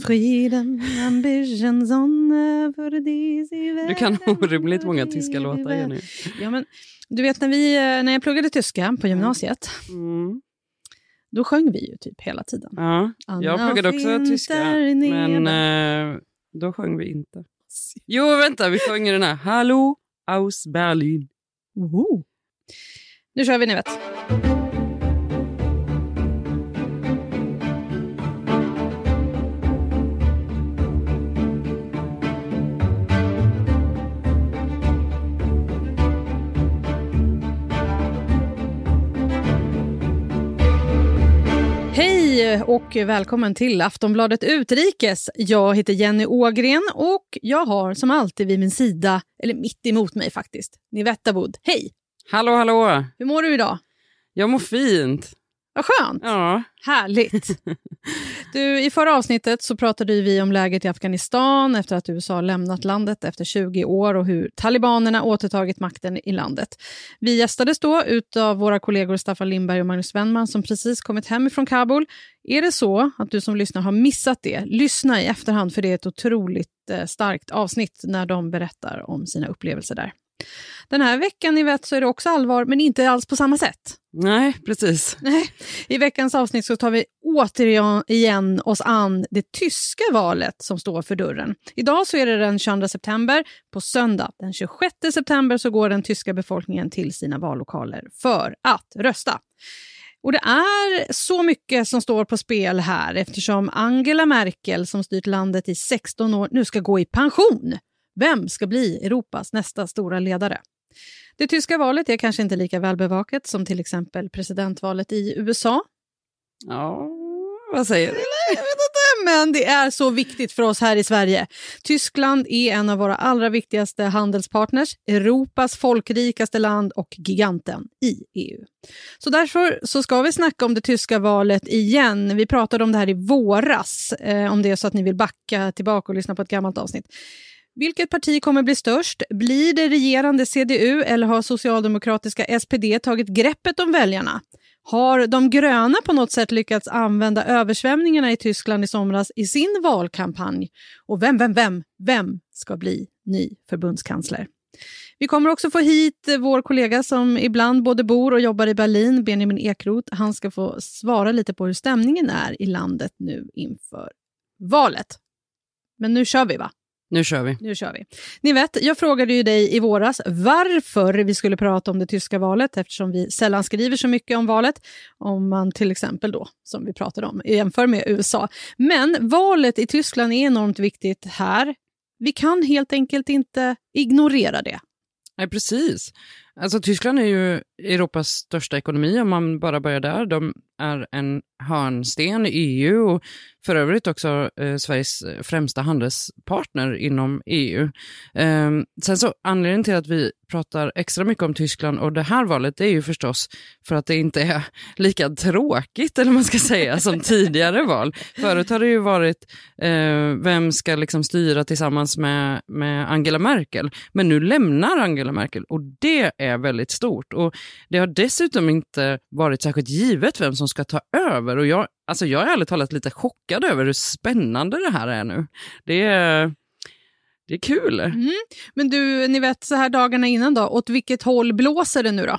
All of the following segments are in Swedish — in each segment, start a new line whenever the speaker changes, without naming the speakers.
Frieden, ein bisschen Sonne för diese
Du kan orimligt många tyska låtar, Jenny.
Ja, men, du vet när, vi, eh, när jag pluggade tyska på gymnasiet,
Mm.
då sjöng vi ju typ hela tiden.
Ja, jag pluggade också tyska, men eh, då sjöng vi inte. Jo, vänta, vi sjöng den här Hallo aus Berlin.
Oho. Nu kör vi, ni vet. Hej och välkommen till Aftonbladet Utrikes. Jag heter Jenny Ågren och jag har som alltid vid min sida, eller mitt emot mig faktiskt, Nivetta Wood. Hej!
Hallå, hallå.
Hur mår du idag?
Jag mår fint.
Vad skönt!
Ja,
Härligt! Du, I förra avsnittet så pratade vi om läget i Afghanistan efter att USA lämnat landet efter 20 år och hur talibanerna återtagit makten i landet. Vi gästades då av våra kollegor Staffan Lindberg och Magnus Wennman som precis kommit hem ifrån Kabul. Är det så att du som lyssnar har missat det, lyssna i efterhand för det är ett otroligt eh, starkt avsnitt när de berättar om sina upplevelser där. Den här veckan ni vet, så är det också allvar, men inte alls på samma sätt.
nej, precis.
Nej. I veckans avsnitt så tar vi återigen oss an det tyska valet som står för dörren. Idag så är det den 22 september. På söndag den 26 september så går den tyska befolkningen till sina vallokaler för att rösta. Och det är så mycket som står på spel här eftersom Angela Merkel som styrt landet i 16 år nu ska gå i pension. Vem ska bli Europas nästa stora ledare? Det tyska valet är kanske inte lika välbevakat som till exempel presidentvalet i USA.
Ja, vad säger du?
Men det är så viktigt för oss här i Sverige. Tyskland är en av våra allra viktigaste handelspartners, Europas folkrikaste land och giganten i EU. Så därför så ska vi snacka om det tyska valet igen. Vi pratade om det här i våras, eh, om det är så att ni vill backa tillbaka och lyssna på ett gammalt avsnitt. Vilket parti kommer bli störst? Blir det regerande CDU eller har socialdemokratiska SPD tagit greppet om väljarna? Har de gröna på något sätt lyckats använda översvämningarna i Tyskland i somras i sin valkampanj? Och vem, vem, vem, vem ska bli ny förbundskansler? Vi kommer också få hit vår kollega som ibland både bor och jobbar i Berlin, Benjamin Ekroth. Han ska få svara lite på hur stämningen är i landet nu inför valet. Men nu kör vi va?
Nu kör vi.
Nu kör vi. Ni vet, jag frågade ju dig i våras varför vi skulle prata om det tyska valet eftersom vi sällan skriver så mycket om valet. Om man till exempel då, som vi pratade om, jämför med USA. Men valet i Tyskland är enormt viktigt här. Vi kan helt enkelt inte ignorera det.
Nej, precis. Alltså, Tyskland är ju Europas största ekonomi om man bara börjar där. De är en hörnsten i EU och för övrigt också eh, Sveriges främsta handelspartner inom EU. Eh, sen så anledningen till att vi pratar extra mycket om Tyskland och det här valet är ju förstås för att det inte är lika tråkigt eller man ska säga som tidigare val. Förut har det ju varit eh, vem ska liksom styra tillsammans med, med Angela Merkel. Men nu lämnar Angela Merkel och det är väldigt stort. Och Det har dessutom inte varit särskilt givet vem som ska ta över. Och jag, alltså jag är ärligt talat lite chockad över hur spännande det här är nu. Det är, det är kul.
Mm. Men du, ni vet så här dagarna innan då, åt vilket håll blåser det nu då?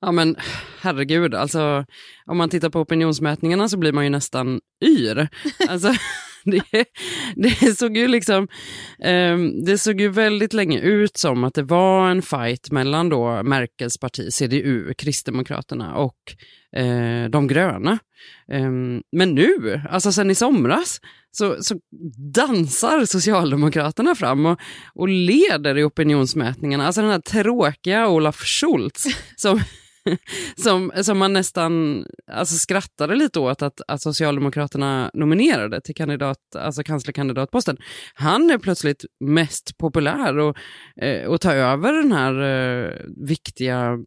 Ja men herregud, alltså om man tittar på opinionsmätningarna så blir man ju nästan yr. Alltså, det, det såg ju liksom, eh, det såg ju väldigt länge ut som att det var en fight mellan då Merkels parti, CDU, Kristdemokraterna och eh, de gröna. Eh, men nu, alltså sen i somras, så, så dansar Socialdemokraterna fram och, och leder i opinionsmätningarna. Alltså den här tråkiga Olaf Schultz som som, som man nästan alltså, skrattade lite åt att, att Socialdemokraterna nominerade till kandidat, alltså kanslerkandidatposten. Han är plötsligt mest populär och, eh, och tar över den här eh, viktiga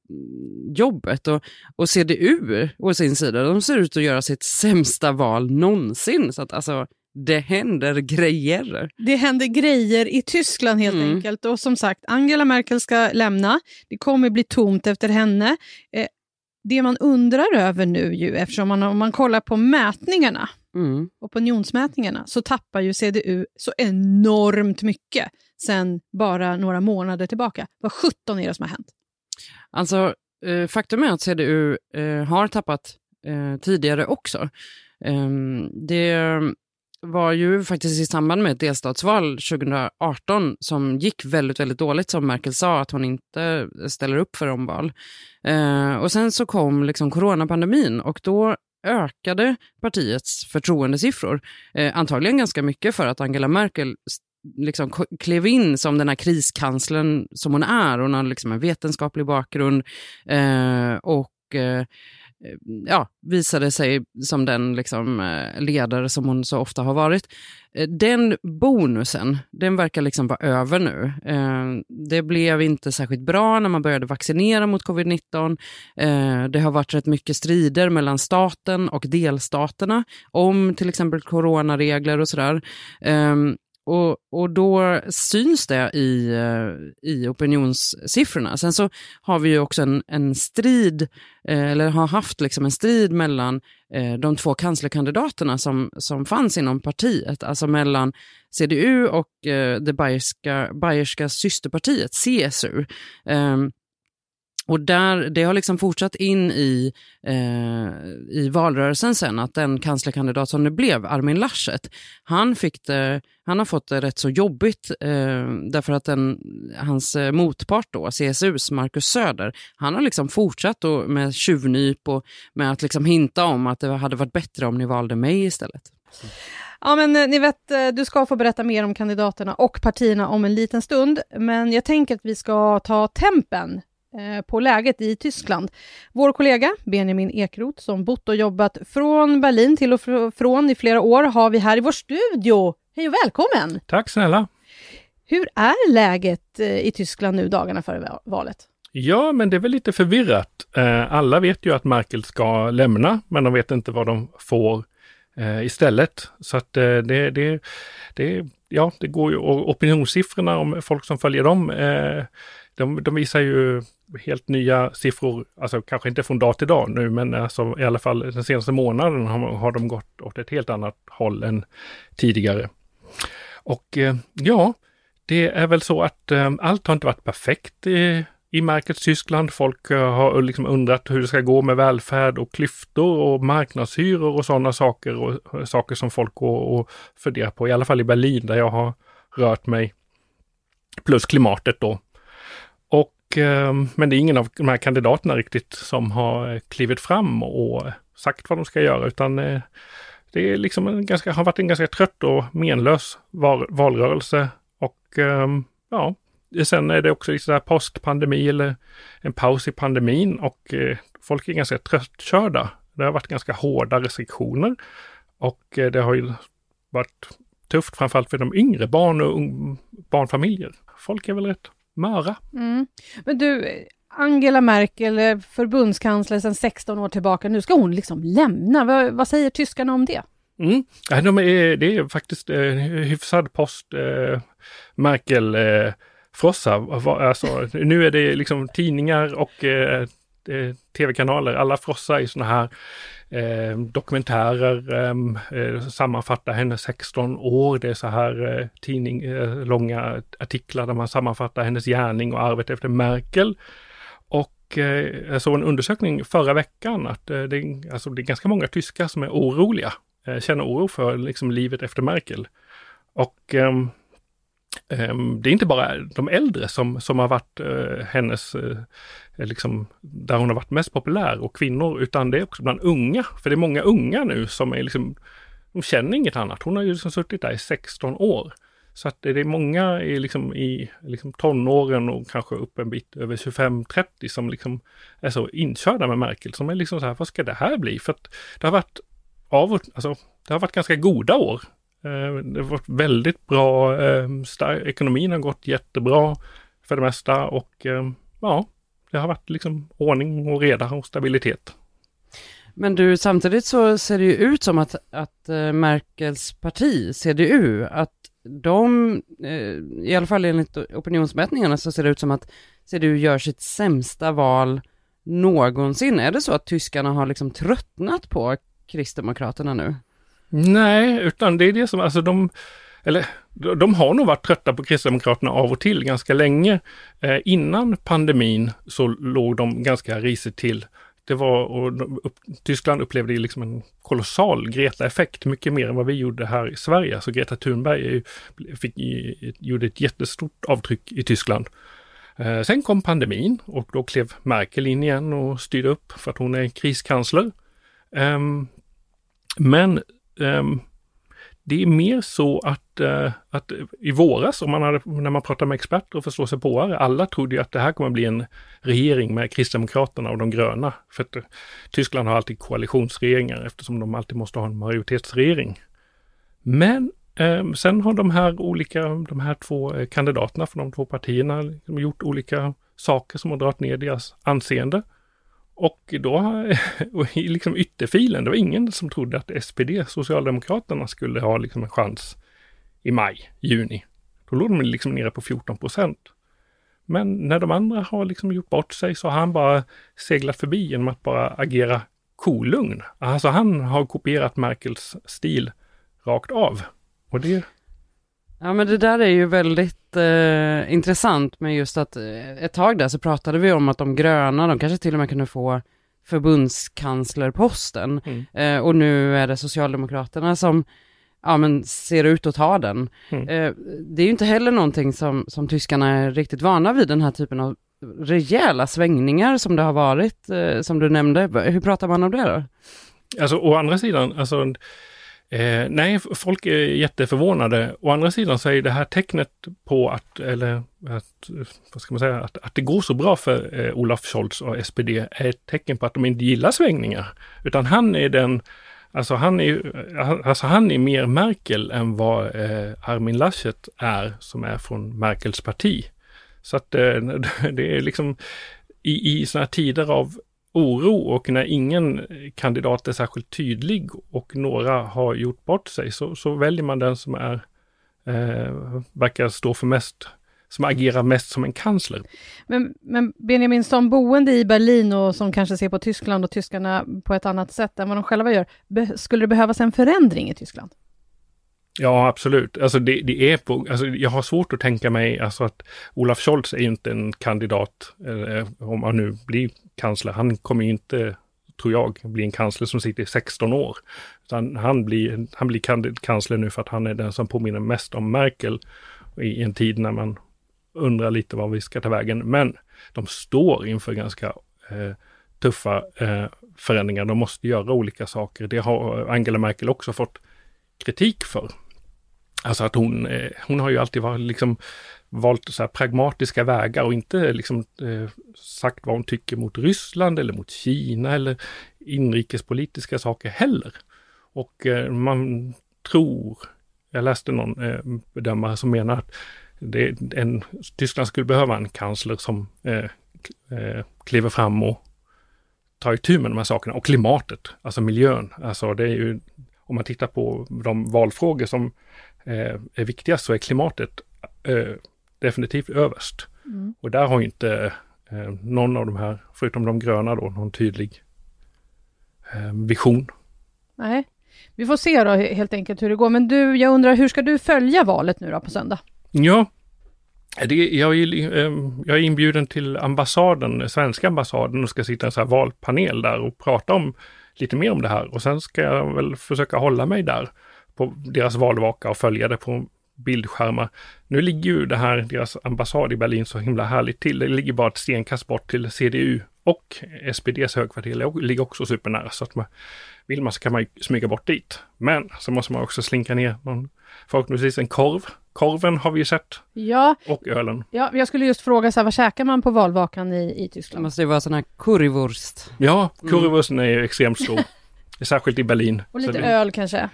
jobbet. Och, och CDU å sin sida, de ser ut att göra sitt sämsta val någonsin. Så att, alltså, det händer grejer.
Det händer grejer i Tyskland helt mm. enkelt. Och som sagt, Angela Merkel ska lämna. Det kommer bli tomt efter henne. Eh, det man undrar över nu, ju, eftersom man, om man kollar på mätningarna, mm. opinionsmätningarna, så tappar ju CDU så enormt mycket sen bara några månader tillbaka. Vad 17 är det som har hänt?
Alltså, eh, faktum är att CDU eh, har tappat eh, tidigare också. Ehm, det var ju faktiskt i samband med ett delstatsval 2018 som gick väldigt, väldigt dåligt, som Merkel sa, att hon inte ställer upp för omval. Eh, och sen så kom liksom coronapandemin och då ökade partiets förtroendesiffror. Eh, antagligen ganska mycket för att Angela Merkel liksom klev in som den här kriskanslern som hon är. Hon har liksom en vetenskaplig bakgrund eh, och eh, Eh, ja, visade sig som den liksom, eh, ledare som hon så ofta har varit. Eh, den bonusen, den verkar liksom vara över nu. Det blev inte särskilt bra när man började vaccinera mot covid-19. Det har varit rätt mycket strider mellan staten och delstaterna om till exempel coronaregler och sådär. Och, och då syns det i, eh, i opinionssiffrorna. Sen så har vi ju också en, en strid, eh, eller har haft liksom en strid mellan eh, de två kanslerkandidaterna som, som fanns inom partiet, alltså mellan CDU och det bayerska, bayerska systerpartiet, CSU. Ehm, och där, det har liksom fortsatt in i, eh, i valrörelsen sen att den kanslerkandidat som det blev, Armin Laschet, han, fick det, han har fått det rätt så jobbigt eh, därför att den, hans eh, motpart då, CSUs Marcus Söder, han har liksom fortsatt då med tjuvnyp och med att liksom hinta om att det hade varit bättre om ni valde mig istället.
Ja, men eh, ni vet, eh, du ska få berätta mer om kandidaterna och partierna om en liten stund, men jag tänker att vi ska ta tempen på läget i Tyskland. Vår kollega Benjamin Ekroth, som bott och jobbat från Berlin till och från i flera år, har vi här i vår studio. Hej och välkommen!
Tack snälla!
Hur är läget eh, i Tyskland nu dagarna före valet?
Ja, men det är väl lite förvirrat. Eh, alla vet ju att Merkel ska lämna, men de vet inte vad de får istället. Så att det, det, det, ja, det går ju, och opinionssiffrorna om folk som följer dem, de, de visar ju helt nya siffror, alltså kanske inte från dag till dag nu, men alltså i alla fall den senaste månaden har, har de gått åt ett helt annat håll än tidigare. Och eh, ja, det är väl så att eh, allt har inte varit perfekt i, i märket Tyskland. Folk eh, har liksom undrat hur det ska gå med välfärd och klyftor och marknadshyror och sådana saker och eh, saker som folk går och funderar på, i alla fall i Berlin där jag har rört mig. Plus klimatet då. Eh, men det är ingen av de här kandidaterna riktigt som har eh, klivit fram och sagt vad de ska göra, utan eh, det är liksom en ganska, har varit en ganska trött och menlös val, valrörelse. Och ehm, ja, sen är det också lite sådär postpandemi eller en paus i pandemin och folk är ganska tröttkörda. Det har varit ganska hårda restriktioner och det har ju varit tufft framförallt för de yngre barn och barnfamiljer. Folk är väl rätt möra. Mm.
Men du, Angela Merkel, förbundskansler sedan 16 år tillbaka, nu ska hon liksom lämna. Vad, vad säger tyskarna om det?
Mm. Ja, de är, det är faktiskt eh, hyfsad post eh, Merkel eh, frossa. Alltså, nu är det liksom tidningar och eh, eh Eh, tv-kanaler, alla frossar i sådana här eh, dokumentärer, ehm, eh, sammanfattar hennes 16 år. Det är så här eh, tidning, eh, långa artiklar där man sammanfattar hennes gärning och arvet efter Merkel. Och eh, jag såg en undersökning förra veckan att eh, det, alltså, det är ganska många tyskar som är oroliga, eh, känner oro för liksom, livet efter Merkel. Och ehm, Ehm, det är inte bara de äldre som, som har varit eh, hennes eh, liksom, där hon har varit mest populär och kvinnor, utan det är också bland unga. För det är många unga nu som är liksom, de känner inget annat. Hon har ju liksom suttit där i 16 år. Så att det är många i, liksom, i liksom tonåren och kanske upp en bit över 25-30 som liksom är så inkörda med Merkel. Som är liksom så här, vad ska det här bli? För att det har varit av alltså, det har varit ganska goda år. Eh, det har varit väldigt bra, eh, ekonomin har gått jättebra för det mesta och eh, ja, det har varit liksom ordning och reda och stabilitet.
Men du, samtidigt så ser det ju ut som att, att Merkels parti, CDU, att de, i alla fall enligt opinionsmätningarna så ser det ut som att CDU gör sitt sämsta val någonsin. Är det så att tyskarna har liksom tröttnat på Kristdemokraterna nu?
Nej, utan det är det som, alltså de, eller de har nog varit trötta på Kristdemokraterna av och till ganska länge. Eh, innan pandemin så låg de ganska risigt till. Det var, och de, upp, Tyskland upplevde liksom en kolossal Greta-effekt, mycket mer än vad vi gjorde här i Sverige. Så alltså Greta Thunberg fick, gjorde ett jättestort avtryck i Tyskland. Eh, sen kom pandemin och då klev Merkel in igen och styrde upp för att hon är kriskansler. Eh, men um, det är mer så att, uh, att i våras, om man hade, när man pratar med experter och förståsigpåare, alla trodde ju att det här kommer att bli en regering med Kristdemokraterna och de gröna. För att uh, Tyskland har alltid koalitionsregeringar eftersom de alltid måste ha en majoritetsregering. Men um, sen har de här olika, de här två eh, kandidaterna från de två partierna liksom gjort olika saker som har dragit ner deras anseende. Och då, i liksom ytterfilen, det var ingen som trodde att SPD, Socialdemokraterna, skulle ha liksom en chans i maj, juni. Då låg de liksom nere på 14 procent. Men när de andra har liksom gjort bort sig så har han bara seglat förbi genom att bara agera kolugn. Alltså han har kopierat Merkels stil rakt av. Och det...
Ja men det där är ju väldigt eh, intressant med just att eh, ett tag där så pratade vi om att de gröna, de kanske till och med kunde få förbundskanslerposten. Mm. Eh, och nu är det Socialdemokraterna som ja, men ser ut att ta den. Mm. Eh, det är ju inte heller någonting som, som tyskarna är riktigt vana vid, den här typen av rejäla svängningar som det har varit, eh, som du nämnde. Hur pratar man om det då?
Alltså å andra sidan, alltså Eh, nej, folk är jätteförvånade. Å andra sidan så är det här tecknet på att, eller att, vad ska man säga, att, att det går så bra för eh, Olaf Scholz och SPD är ett tecken på att de inte gillar svängningar. Utan han är den, alltså han är, eh, alltså han är mer Merkel än vad eh, Armin Laschet är, som är från Merkels parti. Så att eh, det är liksom i, i sådana tider av oro och när ingen kandidat är särskilt tydlig och några har gjort bort sig så, så väljer man den som är, eh, verkar stå för mest som agerar mest som en kansler.
Men, men Benjamin, som boende i Berlin och som kanske ser på Tyskland och tyskarna på ett annat sätt än vad de själva gör, skulle det behövas en förändring i Tyskland?
Ja, absolut. Alltså det, det, är på, alltså jag har svårt att tänka mig alltså att Olaf Scholz är inte en kandidat, eh, om han nu blir kansler. Han kommer inte, tror jag, bli en kansler som sitter i 16 år. Utan han blir, han blir kansler nu för att han är den som påminner mest om Merkel i en tid när man undrar lite var vi ska ta vägen. Men de står inför ganska eh, tuffa eh, förändringar. De måste göra olika saker. Det har Angela Merkel också fått kritik för. Alltså att hon, eh, hon har ju alltid varit liksom valt så pragmatiska vägar och inte liksom eh, sagt vad hon tycker mot Ryssland eller mot Kina eller inrikespolitiska saker heller. Och eh, man tror, jag läste någon eh, bedömare som menar att det, en, Tyskland skulle behöva en kansler som eh, eh, kliver fram och tar itu med de här sakerna. Och klimatet, alltså miljön. Alltså det är ju, om man tittar på de valfrågor som är viktigast så är klimatet eh, definitivt överst. Mm. Och där har inte eh, någon av de här, förutom de gröna då, någon tydlig eh, vision.
Nej, vi får se då helt enkelt hur det går. Men du, jag undrar, hur ska du följa valet nu då på söndag?
Ja, det, jag, är, eh, jag är inbjuden till ambassaden, svenska ambassaden och ska sitta i en här valpanel där och prata om lite mer om det här. Och sen ska jag väl försöka hålla mig där på deras valvaka och följa det på bildskärmar. Nu ligger ju det här, deras ambassad i Berlin så himla härligt till. Det ligger bara ett stenkast bort till CDU och SPDs högkvarter Det ligger också supernära så att man vill man så kan man ju smyga bort dit. Men så måste man också slinka ner någon, förhoppningsvis en korv, korven har vi sett
Ja,
och ölen.
ja, jag skulle just fråga så här, vad käkar man på valvakan i, i
Det
Tyskland?
måste ju vara sån här currywurst.
Ja, currywursten är ju extremt stor. Särskilt i Berlin.
Och lite
det-
öl kanske?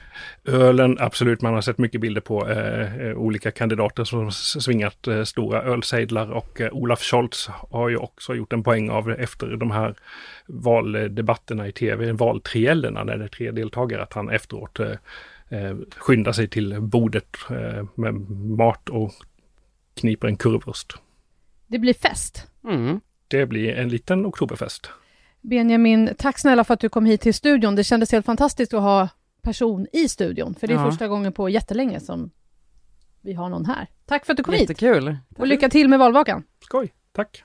Ölen, absolut. Man har sett mycket bilder på eh, eh, olika kandidater som svingat eh, stora ölsejdlar och eh, Olaf Scholz har ju också gjort en poäng av efter de här valdebatterna i tv, valtriellerna när det är tre deltagare, att han efteråt eh, eh, skyndar sig till bordet eh, med mat och kniper en kurvurst.
Det blir fest.
Mm.
Det blir en liten oktoberfest.
Benjamin, tack snälla för att du kom hit till studion. Det kändes helt fantastiskt att ha person i studion, för det är
Ja.
första gången på jättelänge som vi har någon här. Tack för att du kom hit
Jättekul.
och lycka till med valvakan.
Skoj, tack!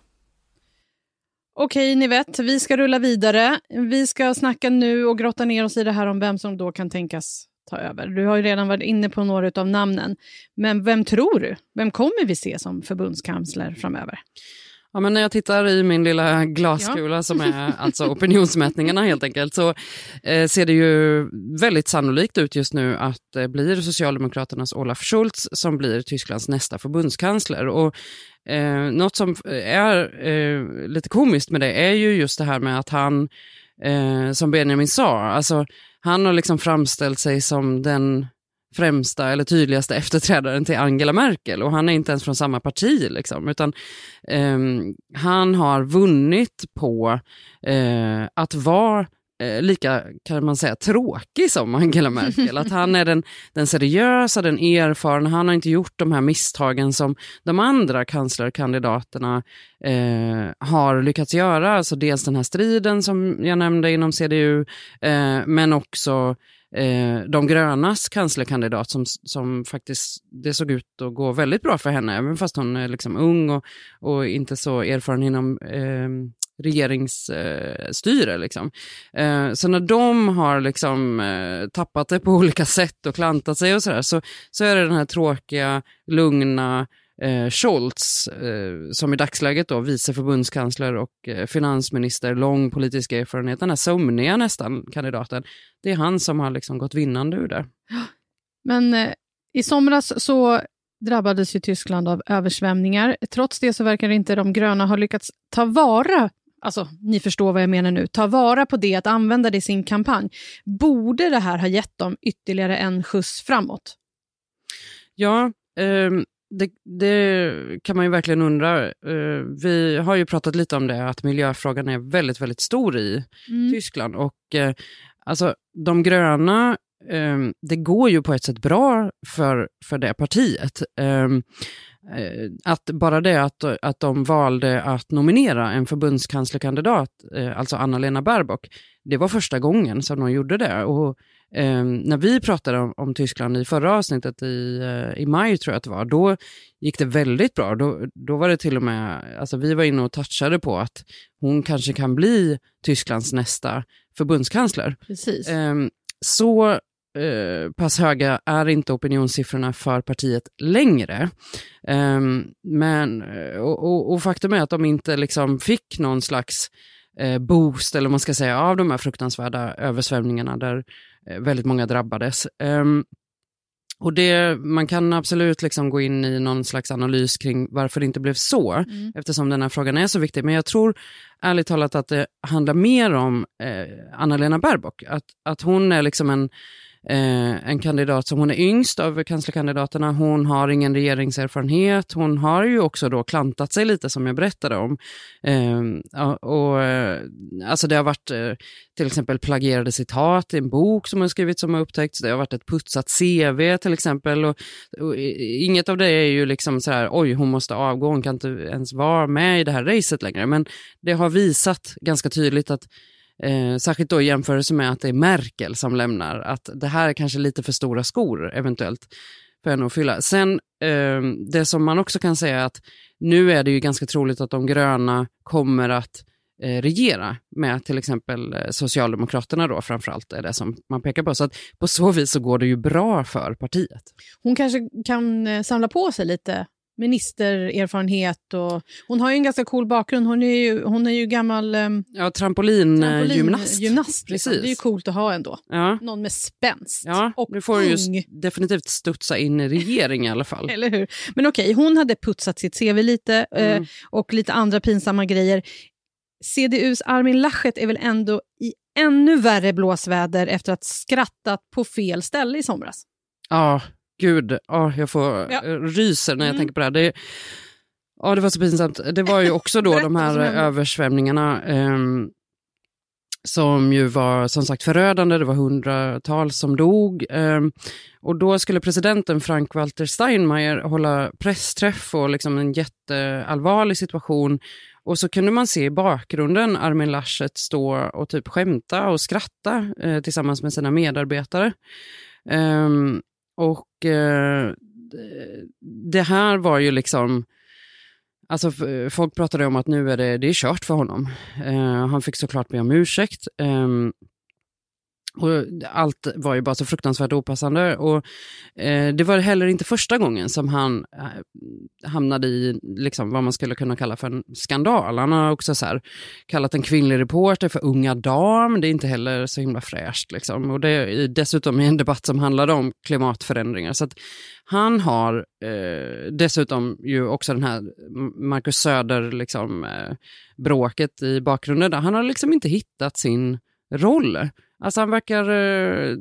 Okej, ni vet, vi ska rulla vidare. Vi ska snacka nu och grotta ner oss i det här om vem som då kan tänkas ta över. Du har ju redan varit inne på några av namnen. Men vem tror du? Vem kommer vi se som förbundskansler framöver?
Ja, men när jag tittar i min lilla glaskula som är alltså opinionsmätningarna helt enkelt så eh, ser det ju väldigt sannolikt ut just nu att det blir Socialdemokraternas Olaf Scholz som blir Tysklands nästa förbundskansler. Och, eh, något som är eh, lite komiskt med det är ju just det här med att han, eh, som Benjamin sa, alltså han har liksom framställt sig som den främsta eller tydligaste efterträdaren till Angela Merkel och han är inte ens från samma parti liksom, utan ehm, han har vunnit på eh, att vara eh, lika, kan man säga, tråkig som Angela Merkel. Att han är den, den seriösa, den erfarna, han har inte gjort de här misstagen som de andra kanslerkandidaterna eh, har lyckats göra. Alltså dels den här striden som jag nämnde inom CDU, eh, men också eh, de grönas kanslerkandidat som, som faktiskt, det såg ut att gå väldigt bra för henne, även fast hon är liksom ung och, och inte så erfaren inom eh, regeringsstyre. liksom. eh, så när de har liksom, eh, tappat det på olika sätt och klantat sig och sådär, så, så är det den här tråkiga, lugna eh, Scholz, eh, som i dagsläget då vice förbundskansler och eh, finansminister, lång politisk erfarenhet, den här sömniga nästan kandidaten, det är han som har liksom gått vinnande ur det.
Men eh, i somras så drabbades ju Tyskland av översvämningar. Trots det så verkar inte de gröna ha lyckats ta vara Alltså, ni förstår vad jag menar nu. Ta vara på det, att använda det i sin kampanj. Borde det här ha gett dem ytterligare en skjuts framåt?
Ja, ehm, det, det kan man ju verkligen undra. Eh, vi har ju pratat lite om det, att miljöfrågan är väldigt, väldigt stor i
Mm.
Tyskland. Och eh, alltså, de gröna, eh, det går ju på ett sätt bra för, för det partiet. Eh, eh, att bara det att, att de valde att nominera en förbundskanslerkandidat, alltså Anna-Lena Baerbock, det var första gången som de gjorde det. Och eh, när vi pratade om, om Tyskland i förra avsnittet i, eh, i maj, tror jag att det var, då gick det väldigt bra. Då, då var det till och med, alltså vi var inne och touchade på att hon kanske kan bli Tysklands nästa förbundskansler.
Precis.
Ehm, så eh, pass höga är inte opinionssiffrorna för partiet längre. Ehm, men, eh, och, och, och faktum är att de inte liksom fick någon slags boost, eller man ska säga, av de här fruktansvärda översvämningarna där eh, väldigt många drabbades. Ehm, och det, man kan absolut liksom gå in i någon slags analys kring varför det inte blev så,
Mm.
eftersom den här frågan är så viktig. Men jag tror ärligt talat att det handlar mer om eh, Anna-Lena Baerbock. Att, att hon är liksom en, eh, en kandidat som hon är yngst av kanslerkandidaterna. Hon har ingen regeringserfarenhet. Hon har ju också då klantat sig lite som jag berättade om. Ehm, eh, och, alltså det har varit eh, till exempel plagierade citat i en bok som hon skrivit som har upptäckts. Det har varit ett putsat CV till exempel. Och, och inget av det är ju liksom så här, oj hon måste avgå, hon kan inte ens vara med i det här racet längre. Men det har visat ganska tydligt att Eh, särskilt då i jämförelse med att det är Merkel som lämnar, att det här är kanske lite för stora skor eventuellt för henne att fylla. Sen eh, det som man också kan säga är att nu är det ju ganska troligt att de gröna kommer att eh, regera med till exempel eh, Socialdemokraterna då framförallt är det som man pekar på. Så att på så vis så går det ju bra för partiet.
Hon kanske kan eh, samla på sig lite ministererfarenhet. Och, hon har ju en ganska cool bakgrund. Hon är ju, hon är ju gammal um,
Ja, trampolingymnast.
gymnast, liksom. Det är ju coolt att ha ändå.
Ja.
Någon med spänst.
Ja,
och
nu får du ju definitivt studsa in i regering i alla fall.
Eller hur? Men okej, hon hade putsat sitt CV lite eh,
Mm.
och lite andra pinsamma grejer. CDUs Armin Laschet är väl ändå i ännu värre blåsväder efter att skrattat på fel ställe i somras.
Ja, gud. Ja, jag får
Ja.
ja. ryser när jag
Mm.
tänker på det här. Det, ja, det var så pinsamt. Det var ju också då de här
hände.
översvämningarna ehm, som ju var som sagt förödande. Det var hundratals som dog. ehm, och då skulle presidenten Frank-Walter Steinmeier hålla pressträff och liksom en jätteallvarlig situation. Och så kunde man se i bakgrunden Armin Laschet stå och typ skämta och skratta eh, tillsammans med sina medarbetare. Ehm, och eh, det här var ju liksom, alltså folk pratade om att nu är det, det är kört för honom. Eh, han fick såklart be om ursäkt. Eh, och allt var ju bara så fruktansvärt opassande. Och, eh, det var heller inte första gången som han eh, hamnade i liksom, vad man skulle kunna kalla för en skandal. Han har också så här, kallat en kvinnlig reporter för unga dam. Det är inte heller så himla fräscht. Liksom. Och det är dessutom i en debatt som handlade om klimatförändringar. Så att han har eh, dessutom ju också den här Marcus Söder liksom, eh, bråket i bakgrunden. Där han har liksom inte hittat sin roll. Alltså han verkar eh,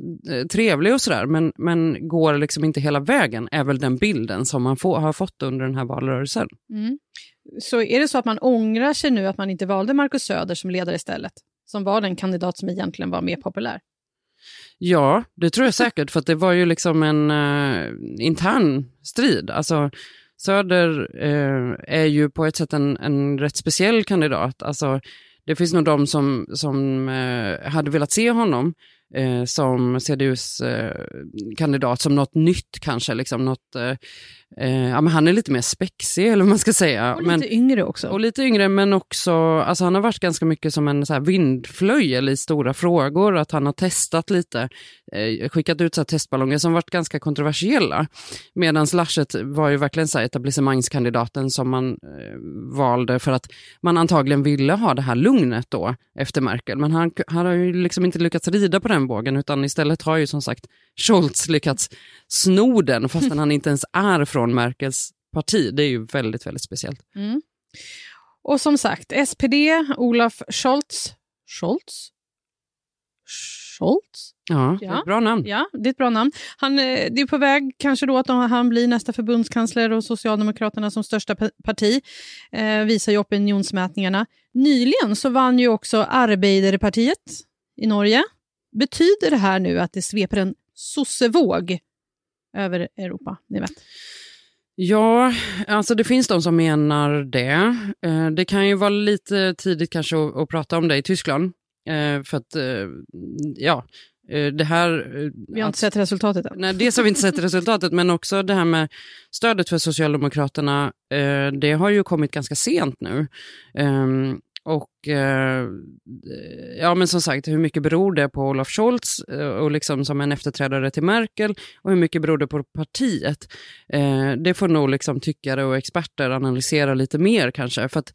trevlig och sådär, men, men går liksom inte hela vägen, är väl den bilden som man få, har fått under den här valrörelsen.
Mm. Så är det så att man ångrar sig nu att man inte valde Markus Söder som ledare istället? Som var den kandidat som egentligen var mer populär?
Ja, det tror jag säkert, för det var ju liksom en eh, intern strid. Alltså, Söder eh, är ju på ett sätt en, en rätt speciell kandidat. Alltså, det finns nog de som, som eh, hade velat se honom eh, som CDUs eh, kandidat som något nytt kanske. Liksom något, eh, eh, ja, men han är lite mer spexig eller vad man ska säga.
Och lite
men,
yngre också.
och lite yngre, men också, alltså han har varit ganska mycket som en så här vindflöjel i stora frågor, att han har testat lite, eh, skickat ut så testballonger som varit ganska kontroversiella. Medan Laschet var ju verkligen så här etablissemangskandidaten som man eh, valde för att man antagligen ville ha det här lugnet då efter Merkel. Men han, han har ju liksom inte lyckats rida på den vågen, utan istället har ju som sagt Scholz lyckats sno den, fastän han inte ens är från Merkels parti. Det är ju väldigt, väldigt speciellt.
Mm. Och som sagt, SPD, Olaf Scholz. Scholz? Scholz?
Ja,
Ja.
ett bra namn.
Ja, det är ett bra namn. Han, eh, det är på väg kanske då att han blir nästa förbundskansler och Socialdemokraterna som största pa- parti, eh, visar ju opinionsmätningarna. Nyligen så vann ju också Arbeiderpartiet i Norge. Betyder det här nu att det sveper en sossevåg över Europa? Ni vet.
Ja, alltså det finns de som menar det. Eh, Det kan ju vara lite tidigt kanske att, att prata om det i Tyskland. Eh, För att, eh, ja, det här...
Vi har
att-
inte sett resultatet än.
Nej, dels har vi inte sett resultatet, men också det här med stödet för Socialdemokraterna, det har ju kommit ganska sent nu. Och eh, ja, men som sagt, hur mycket beror det på Olaf Scholz eh, och liksom som en efterträdare till Merkel och hur mycket beror det på partiet? Eh, det får nog liksom tyckare och experter analysera lite mer kanske, för att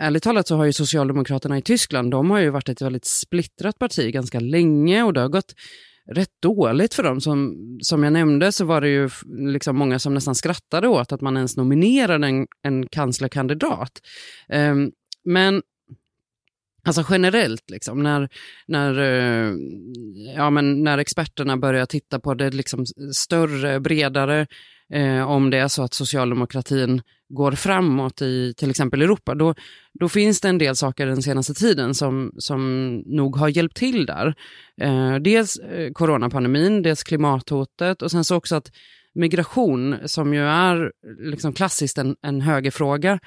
Ärligt talat så har ju Socialdemokraterna i Tyskland, de har ju varit ett väldigt splittrat parti ganska länge och det har gått rätt dåligt för dem. Som, som jag nämnde så var det ju liksom många som nästan skrattade åt att man ens nominerade en, en kanslerkandidat. Ehm, men Alltså generellt, liksom, när, när, eh, ja, men när experterna börjar titta på det liksom större, bredare, eh, om det är så att socialdemokratin går framåt i till exempel Europa, då, då finns det en del saker den senaste tiden som, som nog har hjälpt till där. Eh, dels eh, coronapandemin, dels klimathotet och sen så också att migration, som ju är liksom klassiskt en, en högerfråga,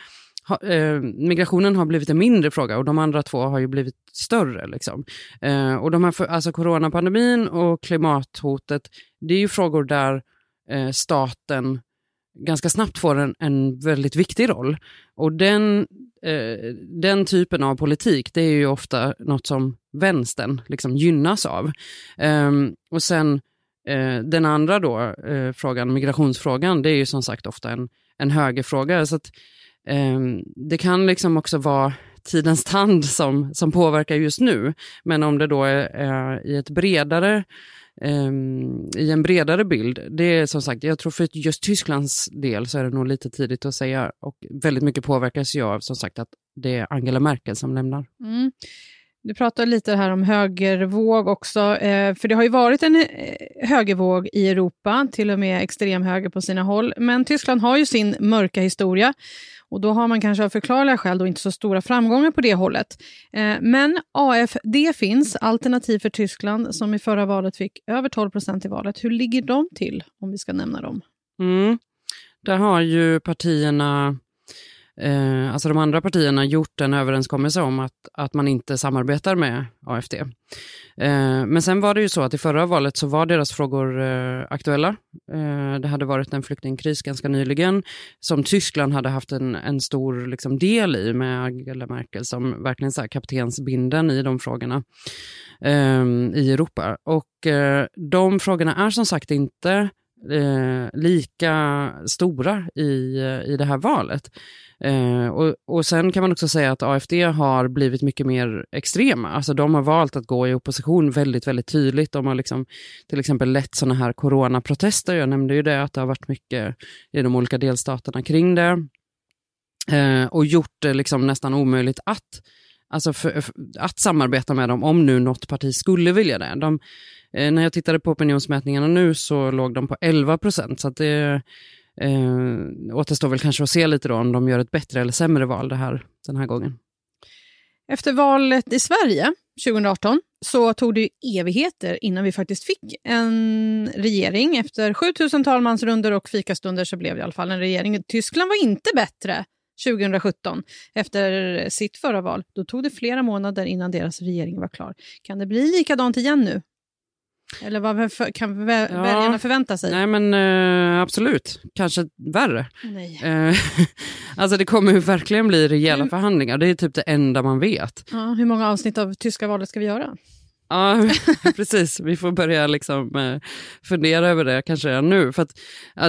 ha, eh, migrationen har blivit en mindre fråga och de andra två har ju blivit större. Liksom. Eh, och de här, för- alltså coronapandemin och klimathotet, det är ju frågor där eh, staten ganska snabbt får en, en väldigt viktig roll. Och den, eh, den typen av politik, det är ju ofta något som vänstern liksom gynnas av. Ehm, och sen eh, den andra då, eh, frågan, migrationsfrågan, det är ju som sagt ofta en, en högerfråga. Så att, Ehm, det kan liksom också vara tidens tand som, som påverkar just nu. Men om det då är, är i ett bredare um, i en bredare bild. Det är som sagt, jag tror för just Tysklands del så är det nog lite tidigt att säga och väldigt mycket påverkas jag av som sagt att det är Angela Merkel som lämnar.
Mm. Du pratar lite här om högervåg också, eh, för det har ju varit en eh, högervåg i Europa, till och med extremhöger på sina håll. Men Tyskland har ju sin mörka historia och då har man kanske av förklarliga skäl då inte så stora framgångar på det hållet. Eh, men AFD finns, Alternativ för Tyskland, som i förra valet fick över 12 procent i valet. Hur ligger de till, om vi ska nämna dem?
Mm. Där har ju partierna eh, alltså de andra partierna gjort en överenskommelse om att, att man inte samarbetar med AFD. Eh, men sen var det ju så att i förra valet så var deras frågor eh, aktuella. Eh, det hade varit en flyktingkris ganska nyligen som Tyskland hade haft en, en stor liksom, del i med Angela Merkel som verkligen så här, kaptensbinden i de frågorna eh, i Europa. Och eh, de frågorna är som sagt inte eh, lika stora i, i det här valet. Eh, och, och sen kan man också säga att AFD har blivit mycket mer extrema. Alltså de har valt att gå i opposition väldigt, väldigt tydligt. De har liksom, till exempel lett sådana här coronaprotester. Jag nämnde ju det, att det har varit mycket i de olika delstaterna kring det. Eh, och gjort det liksom nästan omöjligt att, alltså för, för, att samarbeta med dem om nu något parti skulle vilja det. De, eh, när jag tittade på opinionsmätningarna nu så låg de på 11 procent. Så att det Eh, återstår väl kanske att se lite då om de gör ett bättre eller sämre val det här, den här gången.
Efter valet i Sverige 2018 så tog det evigheter innan vi faktiskt fick en regering. Efter 7000 talmansrunder och fikastunder så blev det i alla fall en regering. Tyskland var inte bättre 2017 efter sitt förra val. Då tog det flera månader innan deras regering var klar. Kan det bli likadant igen nu? Eller vad kan väljarna ja, förvänta sig?
Nej men uh, absolut, kanske värre. Uh, alltså det kommer ju verkligen bli rejäla förhandlingar, det är typ det enda man vet.
Ja, hur många avsnitt av tyska valet ska vi göra?
Ja, precis. Vi får börja liksom, eh, fundera över det kanske redan nu. För att,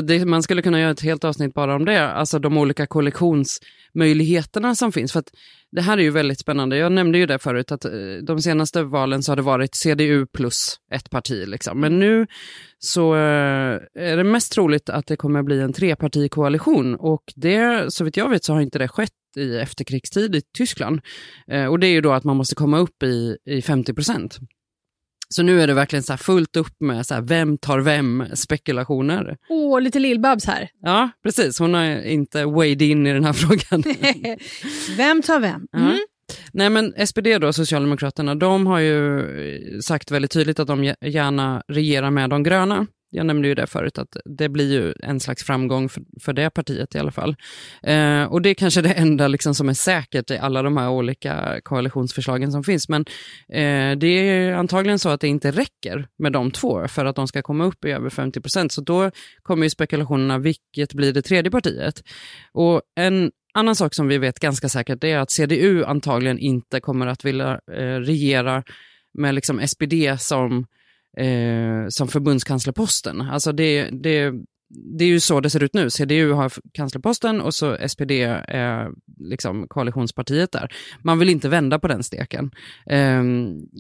det, man skulle kunna göra ett helt avsnitt bara om det, alltså de olika kollektionsmöjligheterna som finns. För att det här är ju väldigt spännande. Jag nämnde ju det förut, att eh, de senaste valen så har det varit CDU plus ett parti. Liksom. Men nu så eh, är det mest troligt att det kommer bli en trepartikoalition. Och det, så vitt jag vet så har inte det skett i efterkrigstid i Tyskland. Eh, och det är ju då att man måste komma upp i, i 50 procent. Så nu är det verkligen så fullt upp med så vem tar vem-spekulationer.
Åh, lite Lill-Babs här.
Ja, precis. Hon har inte weighed in i den här frågan.
vem tar vem? Mm. Ja.
Nej men SPD då, Socialdemokraterna, de har ju sagt väldigt tydligt att de gärna regerar med de gröna. Jag nämnde ju det förut, att det blir ju en slags framgång för, för det partiet i alla fall. Eh, och det är kanske det enda liksom som är säkert i alla de här olika koalitionsförslagen som finns. Men eh, det är antagligen så att det inte räcker med de två för att de ska komma upp i över 50 procent. Så då kommer ju spekulationerna, vilket blir det tredje partiet? Och en annan sak som vi vet ganska säkert är att CDU antagligen inte kommer att vilja eh, regera med liksom SPD som eh, som förbundskanslerposten. Alltså det, det, det är ju så det ser ut nu. CDU har kanslerposten och så SPD är liksom koalitionspartiet där. Man vill inte vända på den steken. Eh,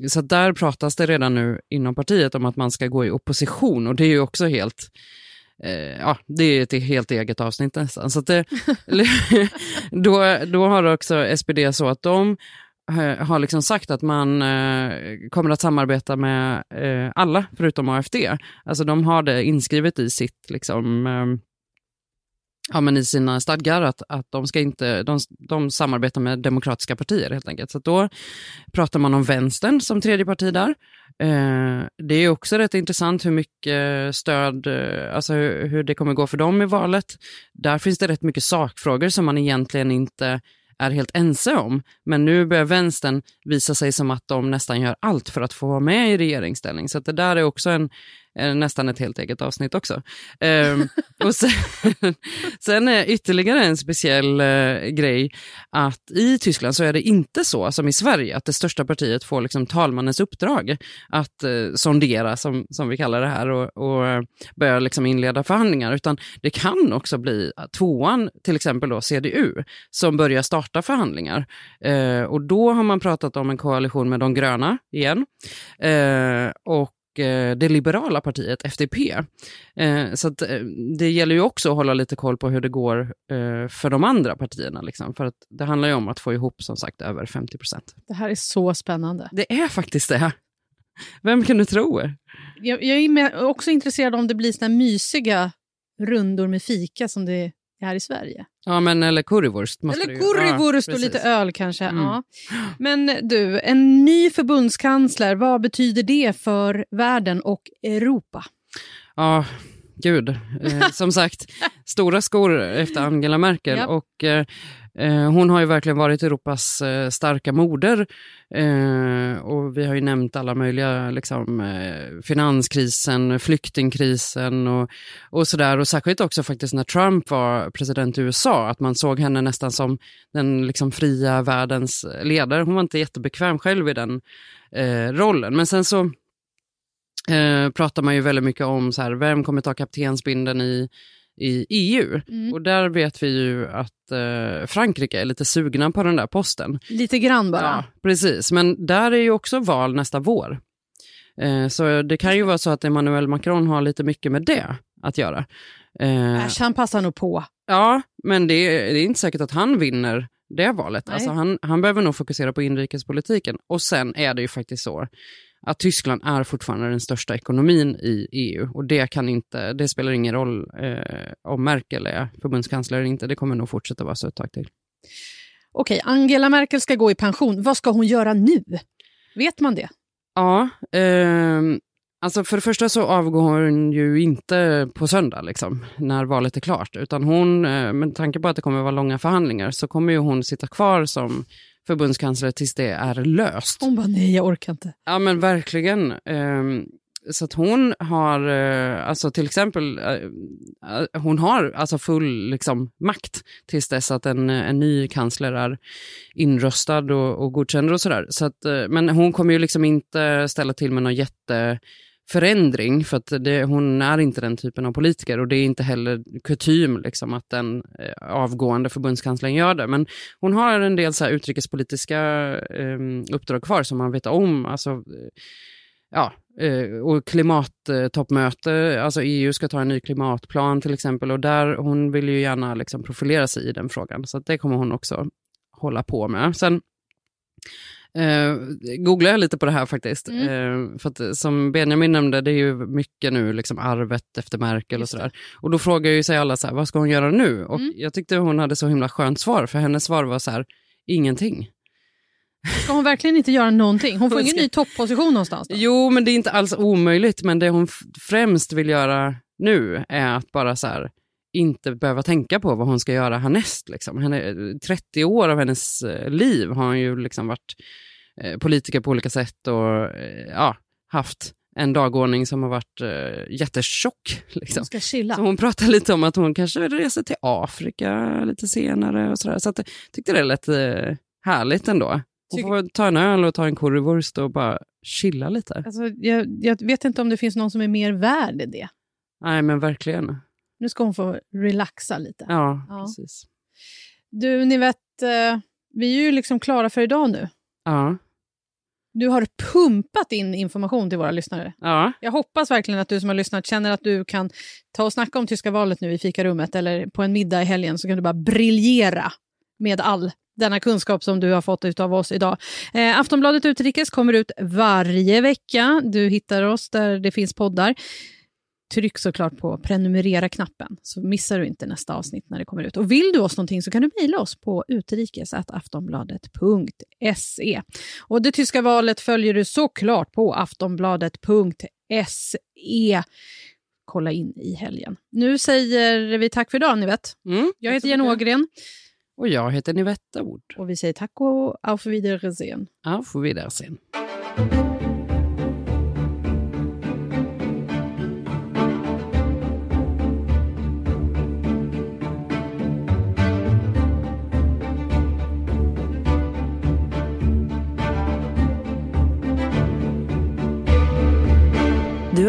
så där pratas det redan nu inom partiet om att man ska gå i opposition och det är ju också helt eh, ja, det är ett helt eget avsnitt nästan. Så det, då, då har också SPD så att de har liksom sagt att man eh, kommer att samarbeta med eh, alla förutom AFD. Alltså de har det inskrivet i sitt liksom, ehm, ja, men i sina stadgar att, att de, ska inte, de, de samarbetar med demokratiska partier helt enkelt. Så då pratar man om vänstern som tredje parti där. Eh, det är också rätt intressant hur mycket stöd, eh, alltså hur, hur det kommer gå för dem i valet. Där finns det rätt mycket sakfrågor som man egentligen inte är helt ense om. Men nu börjar vänstern visa sig som att de nästan gör allt för att få vara med i regeringsställning. Så det där är också en, Eh, nästan ett helt eget avsnitt också. Eh, och sen, sen är ytterligare en speciell eh, grej att i Tyskland så är det inte så som i Sverige, att det största partiet får liksom talmannens uppdrag att eh, sondera, som, som vi kallar det här, och, och eh, börja liksom inleda förhandlingar, utan det kan också bli tvåan, till exempel då CDU, som börjar starta förhandlingar. Eh, och då har man pratat om en koalition med de gröna igen. Eh, och det liberala partiet, FDP. Eh, så eh, det gäller ju också att hålla lite koll på hur det går eh, för de andra partierna. Liksom. För att det handlar ju om att få ihop som sagt över 50 procent.
Det här är så spännande.
Det är faktiskt det. Vem kan du tro?
Jag, jag är också intresserad om det blir såna mysiga rundor med fika som det är här i Sverige.
Ja, men eller currywurst. Måste
eller currywurst
ja,
och lite öl kanske.
Mm.
Ja. Men du, en ny förbundskansler, vad betyder det för världen och Europa?
Ja, gud. Eh, som sagt, stora skor efter Angela Merkel.
Ja.
Och eh, Eh, hon har ju verkligen varit Europas eh, starka moder. Eh, och vi har ju nämnt alla möjliga, liksom, eh, finanskrisen, flyktingkrisen och, och sådär. Och särskilt också faktiskt när Trump var president i USA, att man såg henne nästan som den liksom, fria världens ledare. Hon var inte jättebekväm själv i den eh, rollen. Men sen så eh, pratar man ju väldigt mycket om så här, vem kommer ta kaptensbindeln i, i EU.
Mm.
Och där vet vi ju att eh, Frankrike är lite sugna på den där posten.
Lite grann bara.
Ja, precis, men där är ju också val nästa vår. Eh, så det kan ju vara så att Emmanuel Macron har lite mycket med det att göra. Eh,
Äsch, han passar nog på.
ja, men det, är- det är inte säkert att han vinner det valet.
Nej.
Alltså han, han behöver nog fokusera på inrikespolitiken. Och sen är det ju faktiskt så att Tyskland är fortfarande den största ekonomin i EU. Och det, kan inte, det spelar ingen roll eh, om Merkel är förbundskansler eller inte. Det kommer nog fortsätta vara så ett tag till.
Okej, Angela Merkel ska gå i pension. Vad ska hon göra nu? Vet man det?
Ja, ehm, alltså för det första så avgår hon ju inte på söndag, liksom, när valet är klart. Utan hon, eh, med tanke på att det kommer vara långa förhandlingar, så kommer ju hon sitta kvar som förbundskansler tills det är löst.
Hon bara, nej jag orkar inte.
Ja men verkligen. Ehm, så att hon har, eh, alltså till exempel, eh, eh, hon har alltså full liksom, makt tills dess att en, en ny kansler är inröstad och, och godkänd och sådär. Så att, men hon kommer ju liksom inte ställa till med någon förändring, för att det, hon är inte den typen av politiker och det är inte heller kutym liksom, att den eh, avgående förbundskanslern gör det. Men hon har en del så här utrikespolitiska eh, uppdrag kvar som man vet om. Alltså, eh, ja, eh, och klimattoppmöte, alltså EU ska ta en ny klimatplan till exempel och där hon vill ju gärna liksom profilera sig i den frågan. Så att det kommer hon också hålla på med. Sen eh, googlar jag lite på det här faktiskt. Eh, för att, eh, som Benjamin nämnde, det är ju mycket nu liksom arvet efter Merkel och sådär. Och då frågar ju sig alla så här, vad ska hon göra nu? Och
Mm.
jag tyckte hon hade så himla skönt svar, för hennes svar var så här, ingenting.
Ska hon verkligen inte göra någonting? Hon får
Hon
ingen ny topposition någonstans då?
Jo, men det är inte alls omöjligt. Men det hon främst vill göra nu är att bara så här, inte behöva tänka på vad hon ska göra härnäst. Liksom. Henne, 30 år av hennes eh, liv har hon ju liksom varit eh, politiker på olika sätt och eh, ja, haft en dagordning som har varit eh, jättetjock. Liksom.
Hon ska chilla.
Så hon pratar lite om att hon kanske reser till Afrika lite senare och sådär. Så att jag tyckte det lät eh, härligt ändå. Hon får ta en öl och ta en currywurst och bara chilla lite.
Alltså, jag, jag vet inte om det finns någon som är mer värd i det.
Nej, men verkligen.
Nu ska hon få relaxa lite.
Ja,
Ja.
precis.
Du, ni vet, eh, vi är ju liksom klara för idag nu.
Ja,
Du har pumpat in information till våra lyssnare.
ja,
Jag hoppas verkligen att du som har lyssnat känner att du kan ta och snacka om tyska valet nu i fikarummet eller på en middag i helgen så kan du bara briljera med all denna kunskap som du har fått av oss idag. Eh, Aftonbladet Utrikes kommer ut varje vecka. Du hittar oss där det finns poddar. Tryck såklart på prenumerera-knappen så missar du inte nästa avsnitt när det kommer ut. Och vill du oss någonting så kan du mejla oss på utrikes.aftonbladet.se. Och det tyska valet följer du såklart på aftonbladet.se. Kolla in i helgen. Nu säger vi tack för idag, ni vet.
mm.
Jag heter Jenny Ågren
Och jag heter Nivetta Ord.
och vi säger tack och auf Wiedersehen.
Auf Wiedersehen.